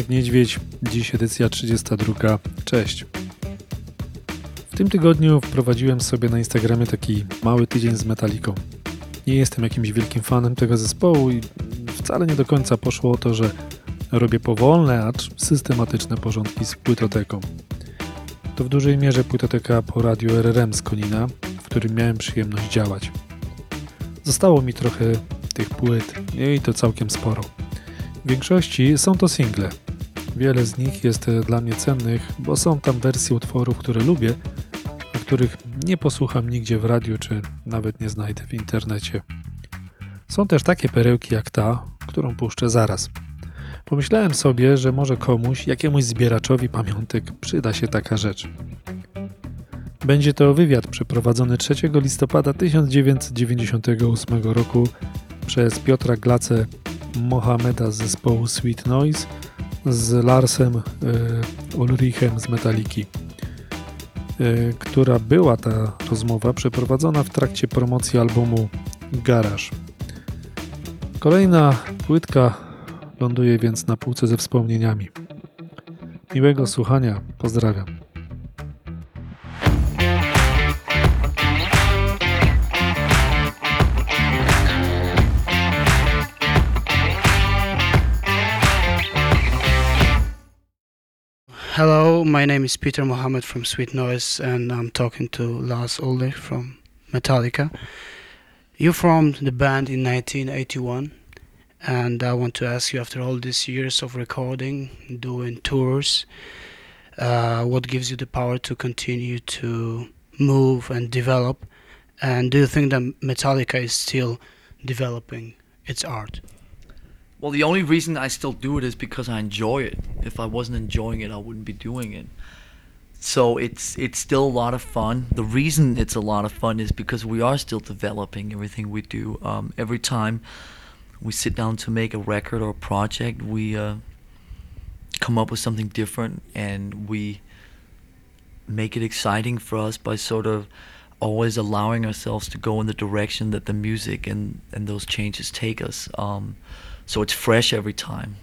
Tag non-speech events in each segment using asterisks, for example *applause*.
Niedźwiedź, dziś edycja 32. Cześć. W tym tygodniu wprowadziłem sobie na Instagramie taki mały tydzień z Metaliką. Nie jestem jakimś wielkim fanem tego zespołu i wcale nie do końca poszło o to, że robię powolne, acz systematyczne porządki z płytoteką. To w dużej mierze płytoteka po radiu RRM z Konina, w którym miałem przyjemność działać. Zostało mi trochę tych płyt i to całkiem sporo. W większości są to single. Wiele z nich jest dla mnie cennych, bo są tam wersje utworów, które lubię, a których nie posłucham nigdzie w radiu czy nawet nie znajdę w internecie. Są też takie perełki jak ta, którą puszczę zaraz. Pomyślałem sobie, że może komuś, jakiemuś zbieraczowi pamiątek przyda się taka rzecz. Będzie to wywiad przeprowadzony 3 listopada 1998 roku przez Piotra Glace Mohameda z zespołu Sweet Noise z Larsem y, Ulrichem z Metaliki, y, która była ta rozmowa przeprowadzona w trakcie promocji albumu Garage. Kolejna płytka ląduje więc na półce ze wspomnieniami. Miłego słuchania, pozdrawiam. My name is Peter Mohammed from Sweet Noise, and I'm talking to Lars Ulrich from Metallica. You formed the band in 1981, and I want to ask you, after all these years of recording, doing tours, uh, what gives you the power to continue to move and develop? And do you think that Metallica is still developing its art? Well, the only reason I still do it is because I enjoy it. If I wasn't enjoying it, I wouldn't be doing it. So it's it's still a lot of fun. The reason it's a lot of fun is because we are still developing everything we do. Um, every time we sit down to make a record or a project, we uh, come up with something different, and we make it exciting for us by sort of always allowing ourselves to go in the direction that the music and, and those changes take us. Um, so it's fresh every time.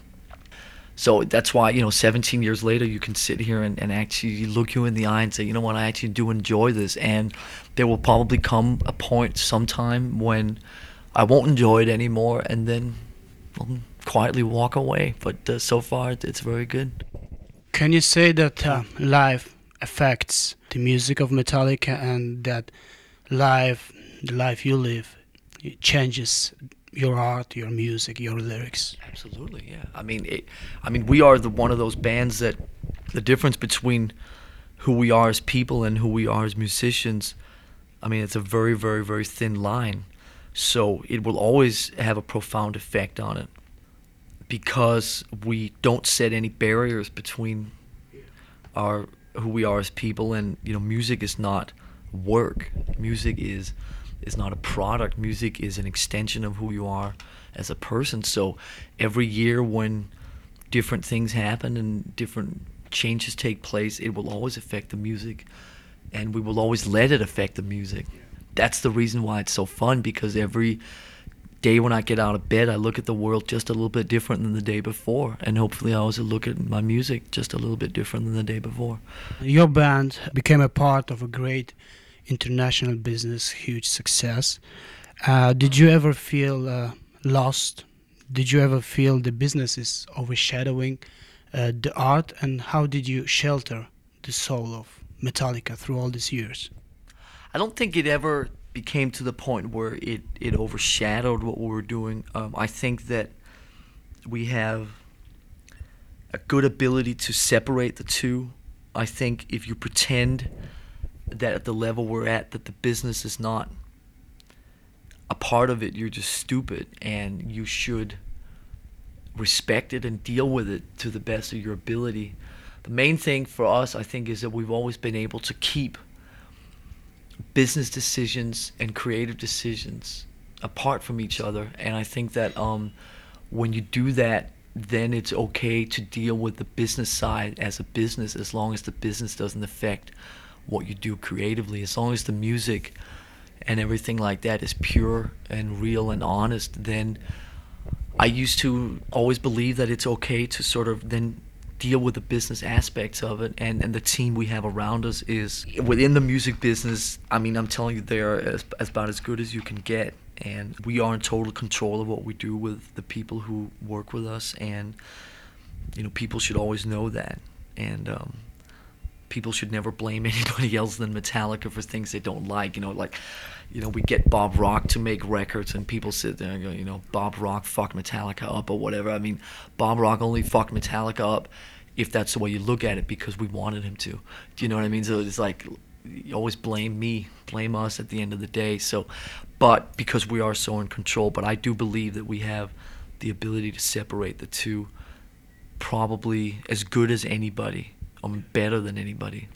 So that's why, you know, 17 years later, you can sit here and, and actually look you in the eye and say, you know what, I actually do enjoy this. And there will probably come a point sometime when I won't enjoy it anymore and then I'll quietly walk away. But uh, so far, it's very good. Can you say that uh, affects the music of Metallica and that live, the life you live, changes your art, your music, your lyrics. Absolutely, yeah. I mean, it, I mean, we are the one of those bands that the difference between who we are as people and who we are as musicians. I mean, it's a very, very, very thin line. So it will always have a profound effect on it because we don't set any barriers between our who we are as people and you know music is not work music is is not a product. Music is an extension of who you are as a person. So every year when different things happen and different changes take place, it will always affect the music and we will always let it affect the music. That's the reason why it's so fun because every day when I get out of bed, I look at the world just a little bit different than the day before. And hopefully, I also look at my music just a little bit different than the day before. Your band became a part of a great international business, huge success. Uh, did you ever feel uh, lost? Did you ever feel the business is overshadowing uh, the art? And how did you shelter the soul of Metallica through all these years? I don't think it ever became to the point where it, it overshadowed what we were doing. Um, I think that we have a good ability to separate the two. I think if you pretend that at the level we're at that the business is not a part of it. You're just stupid and you should respect it and deal with it to the best of your ability. The main thing for us i think is that we've always been able to keep business decisions and creative decisions apart from each other. And i think that um, when you do that then it's okay to deal with the business side as a business as long as the business doesn't affect what you do creatively. As long as the music and everything like that is pure and real and honest, then I used to always believe that it's okay to sort of then deal with the business aspects of it. And, and the team we have around us is within the music business i mean i'm telling you they are as, as about as good as you can get. And we are in total control of what we do with the people who work with us. And you know people should always know that. And um, people should never blame *laughs* anybody else than metallica for things they don't like you know like you know, we get Bob Rock to make records, and people sit there and go, you know, Bob Rock fucked Metallica up or whatever. I mean, Bob Rock only fucked Metallica up if that's the way you look at it because we wanted him to. Do you know what I mean? So it's like you always blame me, blame us at the end of the day. So, but because we are so in control, but I do believe that we have the ability to separate the two, probably as good as anybody, or better than anybody.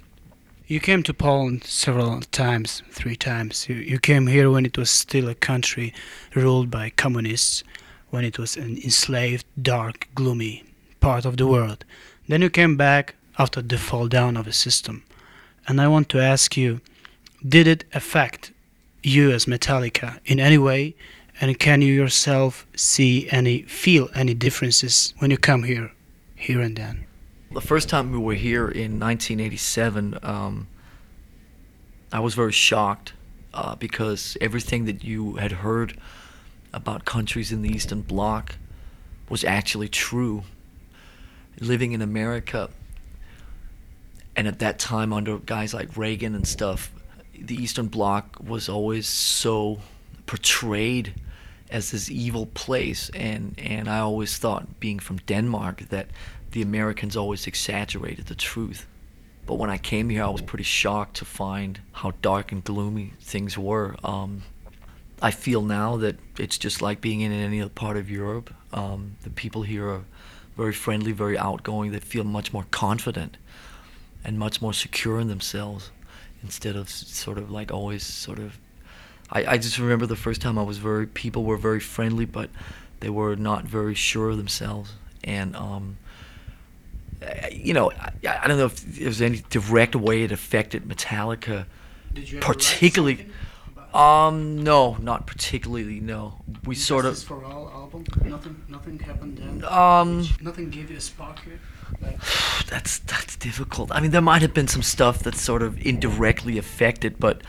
You came to Poland several times, three times. You, you came here when it was still a country ruled by communists, when it was an enslaved, dark, gloomy part of the world. Then you came back after the fall down of the system. And I want to ask you, did it affect you as Metallica in any way? And can you yourself see any, feel any differences when you come here, here and then? The first time we were here in 1987, um, I was very shocked uh, because everything that you had heard about countries in the Eastern Bloc was actually true. Living in America, and at that time under guys like Reagan and stuff, the Eastern Bloc was always so portrayed as this evil place, and and I always thought, being from Denmark, that the Americans always exaggerated the truth. But when I came here, I was pretty shocked to find how dark and gloomy things were. Um, I feel now that it's just like being in any other part of Europe. Um, the people here are very friendly, very outgoing. They feel much more confident and much more secure in themselves instead of sort of like always sort of. I, I just remember the first time I was very, people were very friendly, but they were not very sure of themselves. And um, you know, I, I, don't know if there's any direct way it affected Metallica. Did you particularly? Um, no, not particularly. No, we sort of. for all album. Nothing, nothing happened then. Um, nothing gave you a spark here. Like, *sighs* that's that's difficult. I mean, there might have been some stuff that sort of indirectly affected, but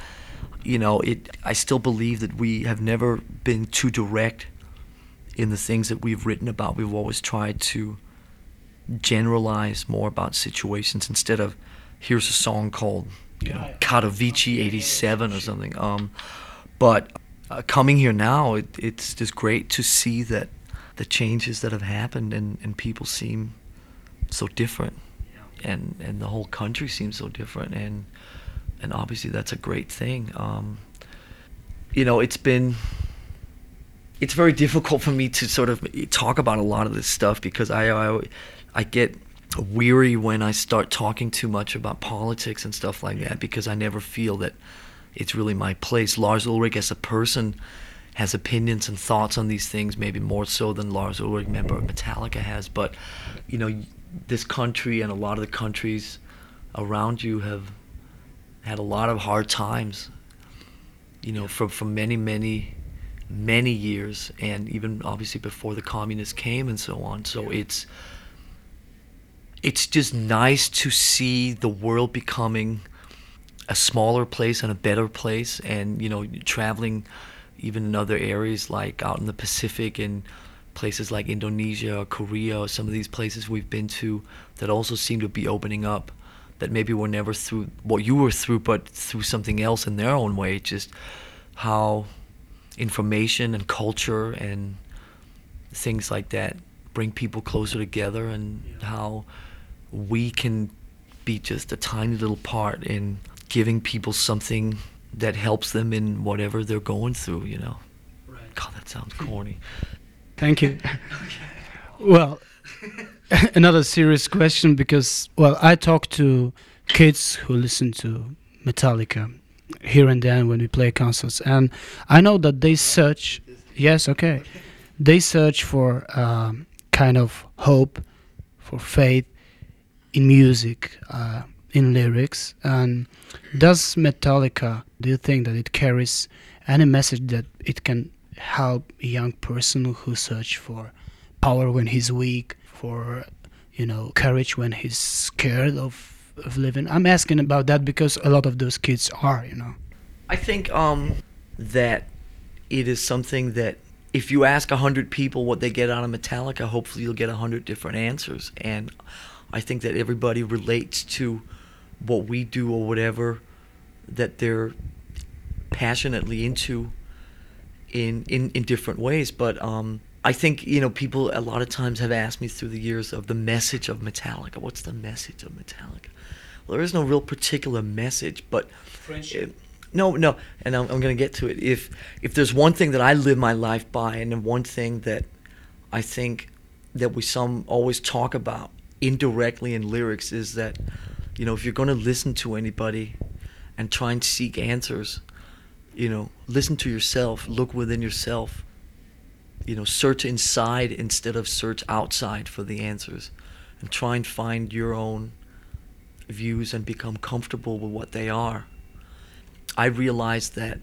you know, it. I still believe that we have never been too direct in the things that we've written about. We've always tried to generalize more about situations instead of here's a song called you know, Katowice 87 or something. Um, but uh, coming here now, it, it's just great to see that the changes that have happened and, and people seem so different. And, and the whole country seems so different. And, and obviously, that's a great thing. Um, you know, it's been it's very difficult for me to sort of talk about a lot of this stuff because I, I I get weary when I start talking too much about politics and stuff like that because I never feel that it's really my place. Lars Ulrich as a person has opinions and thoughts on these things, maybe more so than Lars Ulrich, member of Metallica, has. But you know, this country and a lot of the countries around you have had a lot of hard times. You know, for for many many many years, and even obviously before the communists came and so on. So it's it's just nice to see the world becoming a smaller place and a better place and you know traveling even in other areas like out in the Pacific and places like Indonesia or Korea or some of these places we've been to that also seem to be opening up that maybe were never through what you were through but through something else in their own way. Just how information and culture and things like that bring people closer together and how we can be just a tiny little part in giving people something that helps them in whatever they're going through, you know. right. God, that sounds corny. Thank you. *laughs* well, *laughs* another serious question because, well, I talk to kids who listen to Metallica here and then when we play concerts, and I know that they search. Yes, okay. They search for um, kind of hope, for faith in music, uh, in lyrics. And does Metallica, do you think that it carries any message that it can help a young person who search for power when he's weak, for you know courage when he's scared of of living. I'm asking about that because a lot of those kids are, you know. I think um, that it is something that if you ask a hundred people what they get out of Metallica, hopefully you'll get a hundred different answers. And I think that everybody relates to what we do or whatever that they're passionately into in in, in different ways. But um, I think you know people a lot of times have asked me through the years of the message of Metallica. What's the message of Metallica? Well, there is no real particular message, but Friendship. no, no, and I'm, I'm going to get to it. If if there's one thing that I live my life by, and one thing that I think that we some always talk about indirectly in lyrics is that you know if you're going to listen to anybody and try and seek answers, you know, listen to yourself, look within yourself. You know, search inside instead of search outside for the answers, and try and find your own views and become comfortable with what they are. I realize that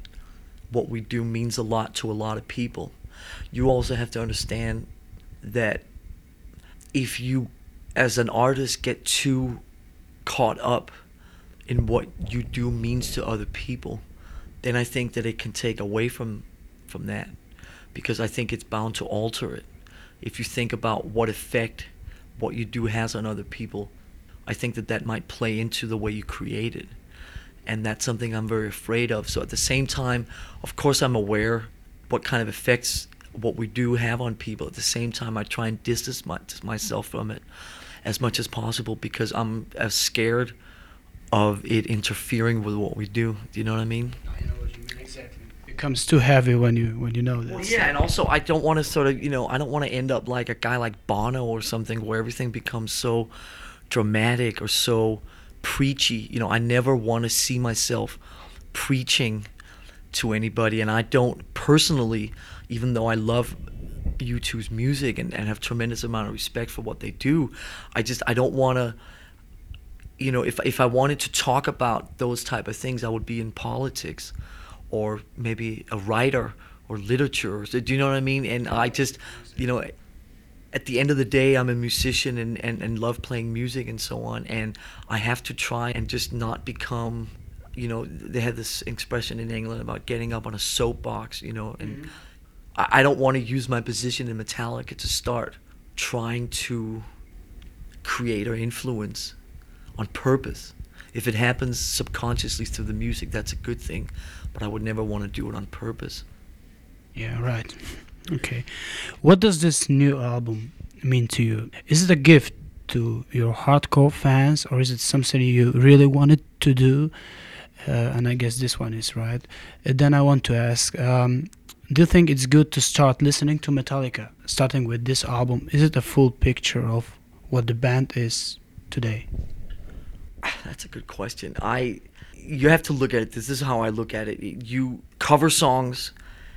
what we do means a lot to a lot of people. You also have to understand that if you, as an artist, get too caught up in what you do means to other people, then I think that it can take away from from that because I think it's bound to alter it. If you think about what effect what you do has on other people, I think that that might play into the way you create it. And that's something I'm very afraid of. So at the same time, of course, I'm aware what kind of effects what we do have on people. At the same time, I try and distance my, myself from it as much as possible because I'm as scared of it interfering with what we do. Do you know what I mean? I know what you mean exactly. It becomes too heavy when you when you know that. Well, yeah, and also I don't want to sort of, you know, I don't want to end up like a guy like Bono or something where everything becomes so dramatic or so preachy. You know, I never want to see myself preaching to anybody, and I don't personally, even though I love U2's music and, and have tremendous amount of respect for what they do, I just I don't want to. You know, if if I wanted to talk about those type of things, I would be in politics, or maybe a writer or literature. Do you know what I mean? And I just, you know, at the end of the day, I'm a musician and, and, and love playing music and so on. And I have to try and just not become, you know, they have this expression in England about getting up on a soapbox, you know, and I, I don't want to use my position in Metallica to start trying to create or influence on purpose. If it happens subconsciously through the music, that's a good thing. But I would never want to do it on purpose. Yeah, right. Okay. What does this new album mean to you? Is it a gift to your hardcore fans or is it something you really wanted to do? Uh, and I guess this one is right. Uh, then I want to ask um, Do you think it's good to start listening to Metallica, starting with this album? Is it a full picture of what the band is today? *sighs* That's a good question. I you have to look at it. This is how I look at it. You cover songs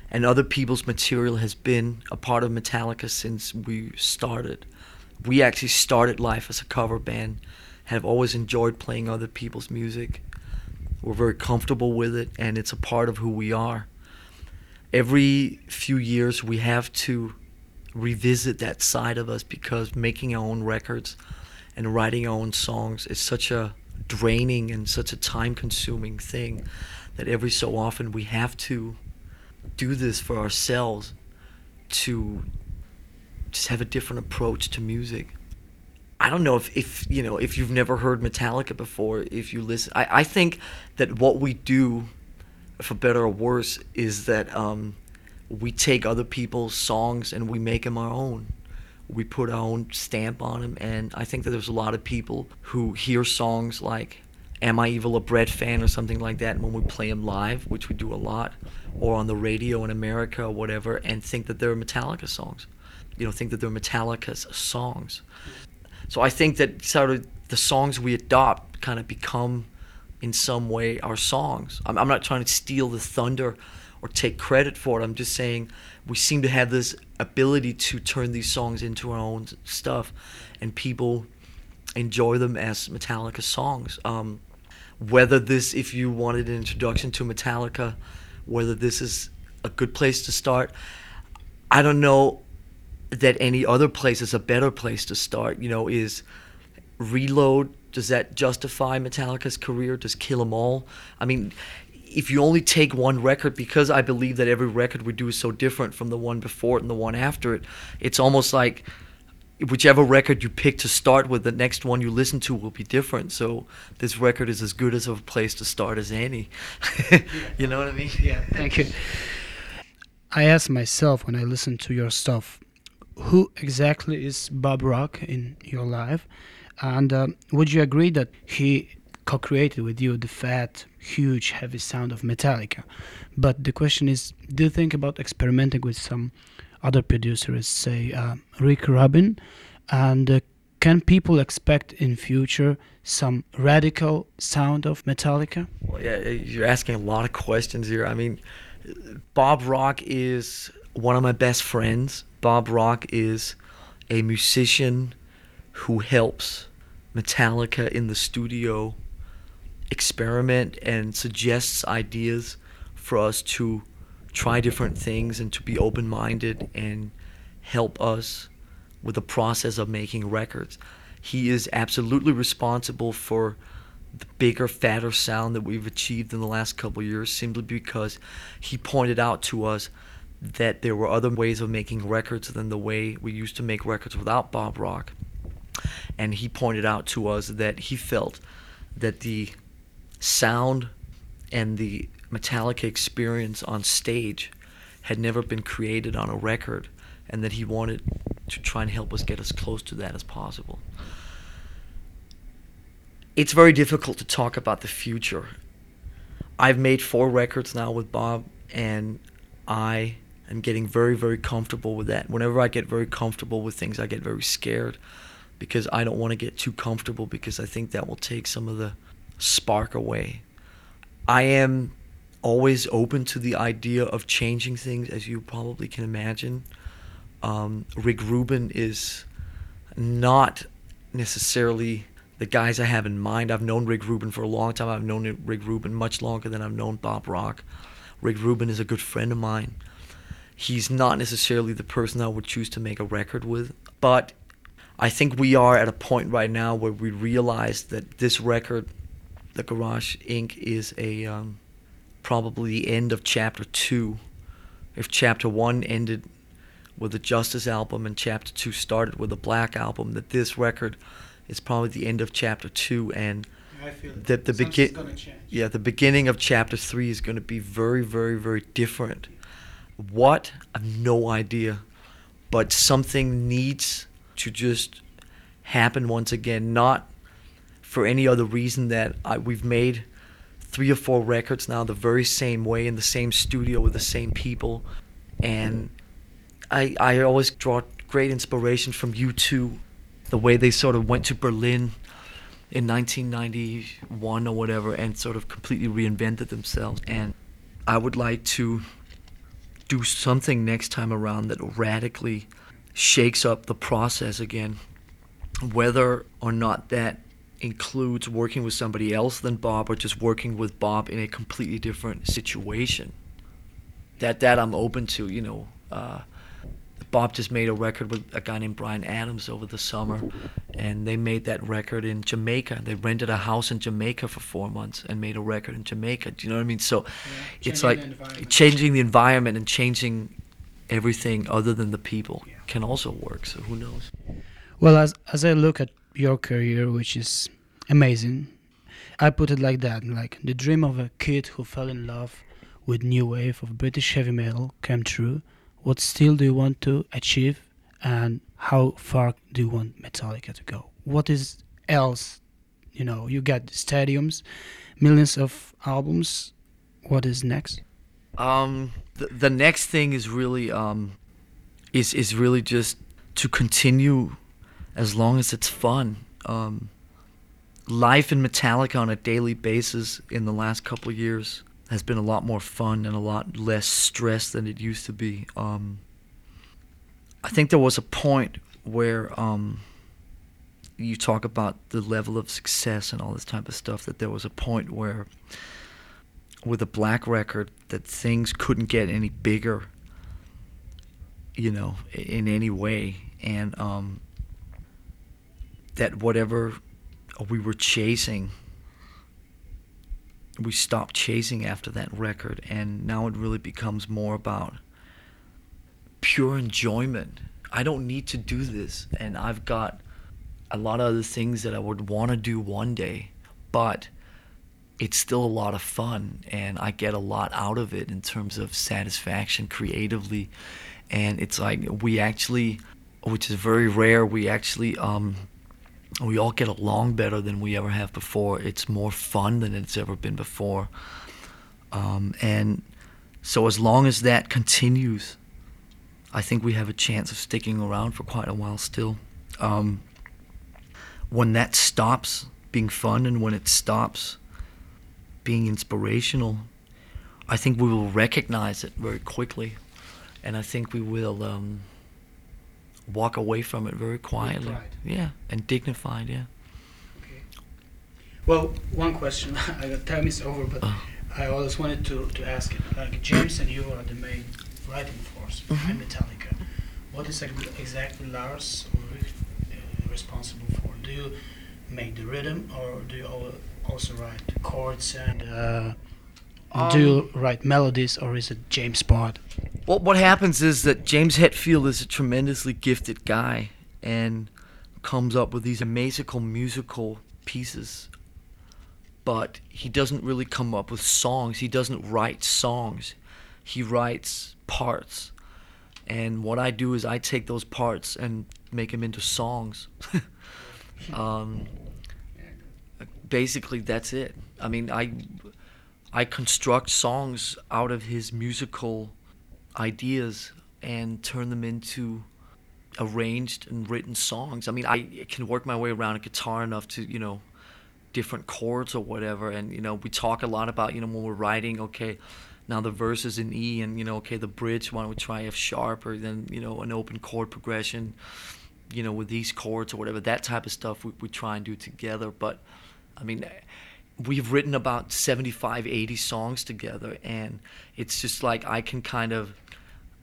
and other people's material has been a part of Metallica since we started. We actually started life as a cover band, have always enjoyed playing other people's music. We're very comfortable with it, and it's a part of who we are. Every few years, we have to revisit that side of us because making our own records and writing our own songs is such a draining and such a time consuming thing that every so often we have to do this for ourselves to just have a different approach to music. I don't know if, if you know if you've never heard Metallica before, if you listen I, I think that what we do, for better or worse, is that um, we take other people's songs and we make them our own. We put our own stamp on them, and I think that there's a lot of people who hear songs like Am I Evil a Breadfan or something like that, and when we play them live, which we do a lot, or on the radio in America or whatever, and think that they're Metallica songs. You know, think that they're Metallica's songs. So I think that sort of the songs we adopt kind of become, in some way, our songs. I'm, I'm not trying to steal the thunder or take credit for it. I'm just saying we seem to have this ability to turn these songs into our own stuff, and people enjoy them as Metallica songs. Um, whether this, if you wanted an introduction to Metallica, whether this is a good place to start, I don't know that any other place is a better place to start. You know, is Reload. Does that justify Metallica's career? Does Kill 'Em All? I mean, if you only take one record, because I believe that every record we do is so different from the one before it and the one after it, it's almost like whichever record you pick to start with, the next one you listen to will be different. So this record is as good as a place to start as any. *laughs* you know what I mean? Yeah, thank you. I ask myself when I listen to your stuff, who exactly is Bob Rock in your life? And um, would you agree that he co created with you the fat, huge, heavy sound of Metallica? But the question is do you think about experimenting with some other producers, say uh, Rick Rubin? And uh, can people expect in future some radical sound of Metallica? Well, yeah, you're asking a lot of questions here. I mean, Bob Rock is one of my best friends. Bob Rock is a musician who helps Metallica in the studio experiment and suggests ideas for us to try different things and to be open minded and help us with the process of making records. He is absolutely responsible for the bigger, fatter sound that we've achieved in the last couple years simply because he pointed out to us that there were other ways of making records than the way we used to make records without Bob Rock. And he pointed out to us that he felt that the sound and the Metallica experience on stage had never been created on a record, and that he wanted to try and help us get as close to that as possible. It's very difficult to talk about the future. I've made four records now with Bob, and I am getting very, very comfortable with that. Whenever I get very comfortable with things, I get very scared because I don't want to get too comfortable because I think that will take some of the spark away. I am always open to the idea of changing things, as you probably can imagine. Um, Rick Rubin is not necessarily the guys I have in mind. I've known Rick Rubin for a long time. I've known Rick Rubin much longer than I've known Bob Rock. Rick Rubin is a good friend of mine. He's not necessarily the person I would choose to make a record with, but I think we are at a point right now where we realize that this record, The Garage Inc., is a um, probably the end of chapter two. If chapter one ended with the Justice album and chapter two started with the Black album, that this record is probably the end of chapter two and that the begin yeah the beginning of chapter three is going to be very very very different. What? I've no idea, but something needs to just happen once again, not for any other reason that I, we've made three or four records now the very same way in the same studio with the same people, and I I always draw great inspiration from U2, the way they sort of went to Berlin in 1991 or whatever and sort of completely reinvented themselves. And I would like to do something next time around that radically shakes up the process again whether or not that includes working with somebody else than Bob or just working with Bob in a completely different situation. That that I'm open to, you know. Uh, Bob just made a record with a guy named Bryan Adams over the summer, and they made that record in Jamaica. They rented a house in Jamaica for four months and made a record in Jamaica. Do you know what I mean? So Yeah, it's like the changing the environment and changing everything other than the people Yeah. can also work. So who knows? Well, as as I look at your career, which is amazing, I put it like that: like the dream of a kid who fell in love with new wave of British heavy metal came true. What still do you want to achieve, and how far do you want Metallica to go? What is else? You know, you got stadiums, millions of albums. What is next? Um, the, the next thing is really um, is is really just to continue as long as it's fun. Um, life in Metallica on a daily basis in the last couple years has been a lot more fun and a lot less stress than it used to be. Um, I think there was a point where um, you talk about the level of success and all this type of stuff. That there was a point where with a black record that things couldn't get any bigger you know, in any way, and um, that whatever we were chasing, we stopped chasing after that record, and now it really becomes more about pure enjoyment. I don't need to do this, and I've got a lot of other things that I would want to do one day, but it's still a lot of fun, and I get a lot out of it in terms of satisfaction creatively. And it's like we actually, which is very rare, we actually um, we all get along better than we ever have before. It's more fun than it's ever been before. Um, and so as long as that continues, I think we have a chance of sticking around for quite a while still. Um, when that stops being fun and when it stops being inspirational, I think we will recognize it very quickly. And I think we will um, walk away from it very quietly. Yeah, and dignified, yeah. Okay. Well, one question. *laughs* I got time is over, but Uh. I always wanted to, to ask it. Like James and you are the main writing force behind Metallica. What is exactly Lars uh, responsible for? Do you make the rhythm, or do you also write chords and uh, do you write melodies, or is it James Bond? Well, what happens is that James Hetfield is a tremendously gifted guy and comes up with these amazing musical pieces. But he doesn't really come up with songs. He doesn't write songs. He writes parts. And what I do is I take those parts and make them into songs. *laughs* um, basically, that's it. I mean, I I construct songs out of his musical ideas and turn them into arranged and written songs. I mean, I can work my way around a guitar enough to, you know, different chords or whatever. And, you know, we talk a lot about, you know, when we're writing, okay, now the verse is in E and, you know, okay, the bridge, why don't we try F sharp or then, you know, an open chord progression, you know, with these chords or whatever. That type of stuff we, we try and do together. But, I mean, we've written about 75 80 songs together and it's just like i can kind of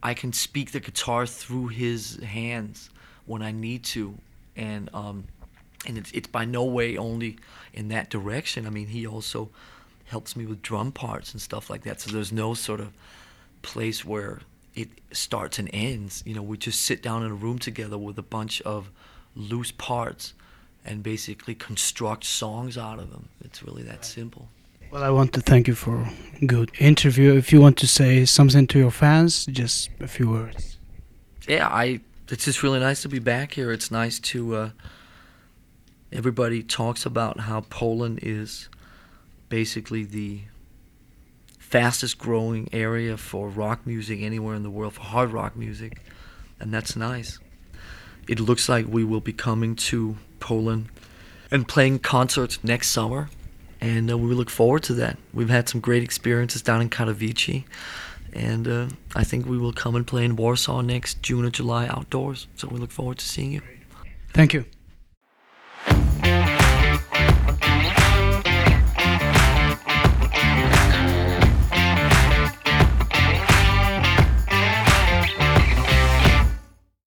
i can speak the guitar through his hands when i need to and um and it's, it's by no way only in that direction. I mean he also helps me with drum parts and stuff like that. So there's no sort of place where it starts and ends. You know we just sit down in a room together with a bunch of loose parts and basically construct songs out of them. It's really that simple. Well, I want to thank you for a good interview. If you want to say something to your fans, just a few words. Yeah, I. It's just really nice to be back here. It's nice to. Uh, everybody talks about how Poland is basically the fastest growing area for rock music anywhere in the world, for hard rock music, and that's nice. It looks like we will be coming to Poland and playing concerts next summer, and uh, we look forward to that. We've had some great experiences down in Katowice, and uh, I think we will come and play in Warsaw next June or July outdoors. So we look forward to seeing you. Thank you.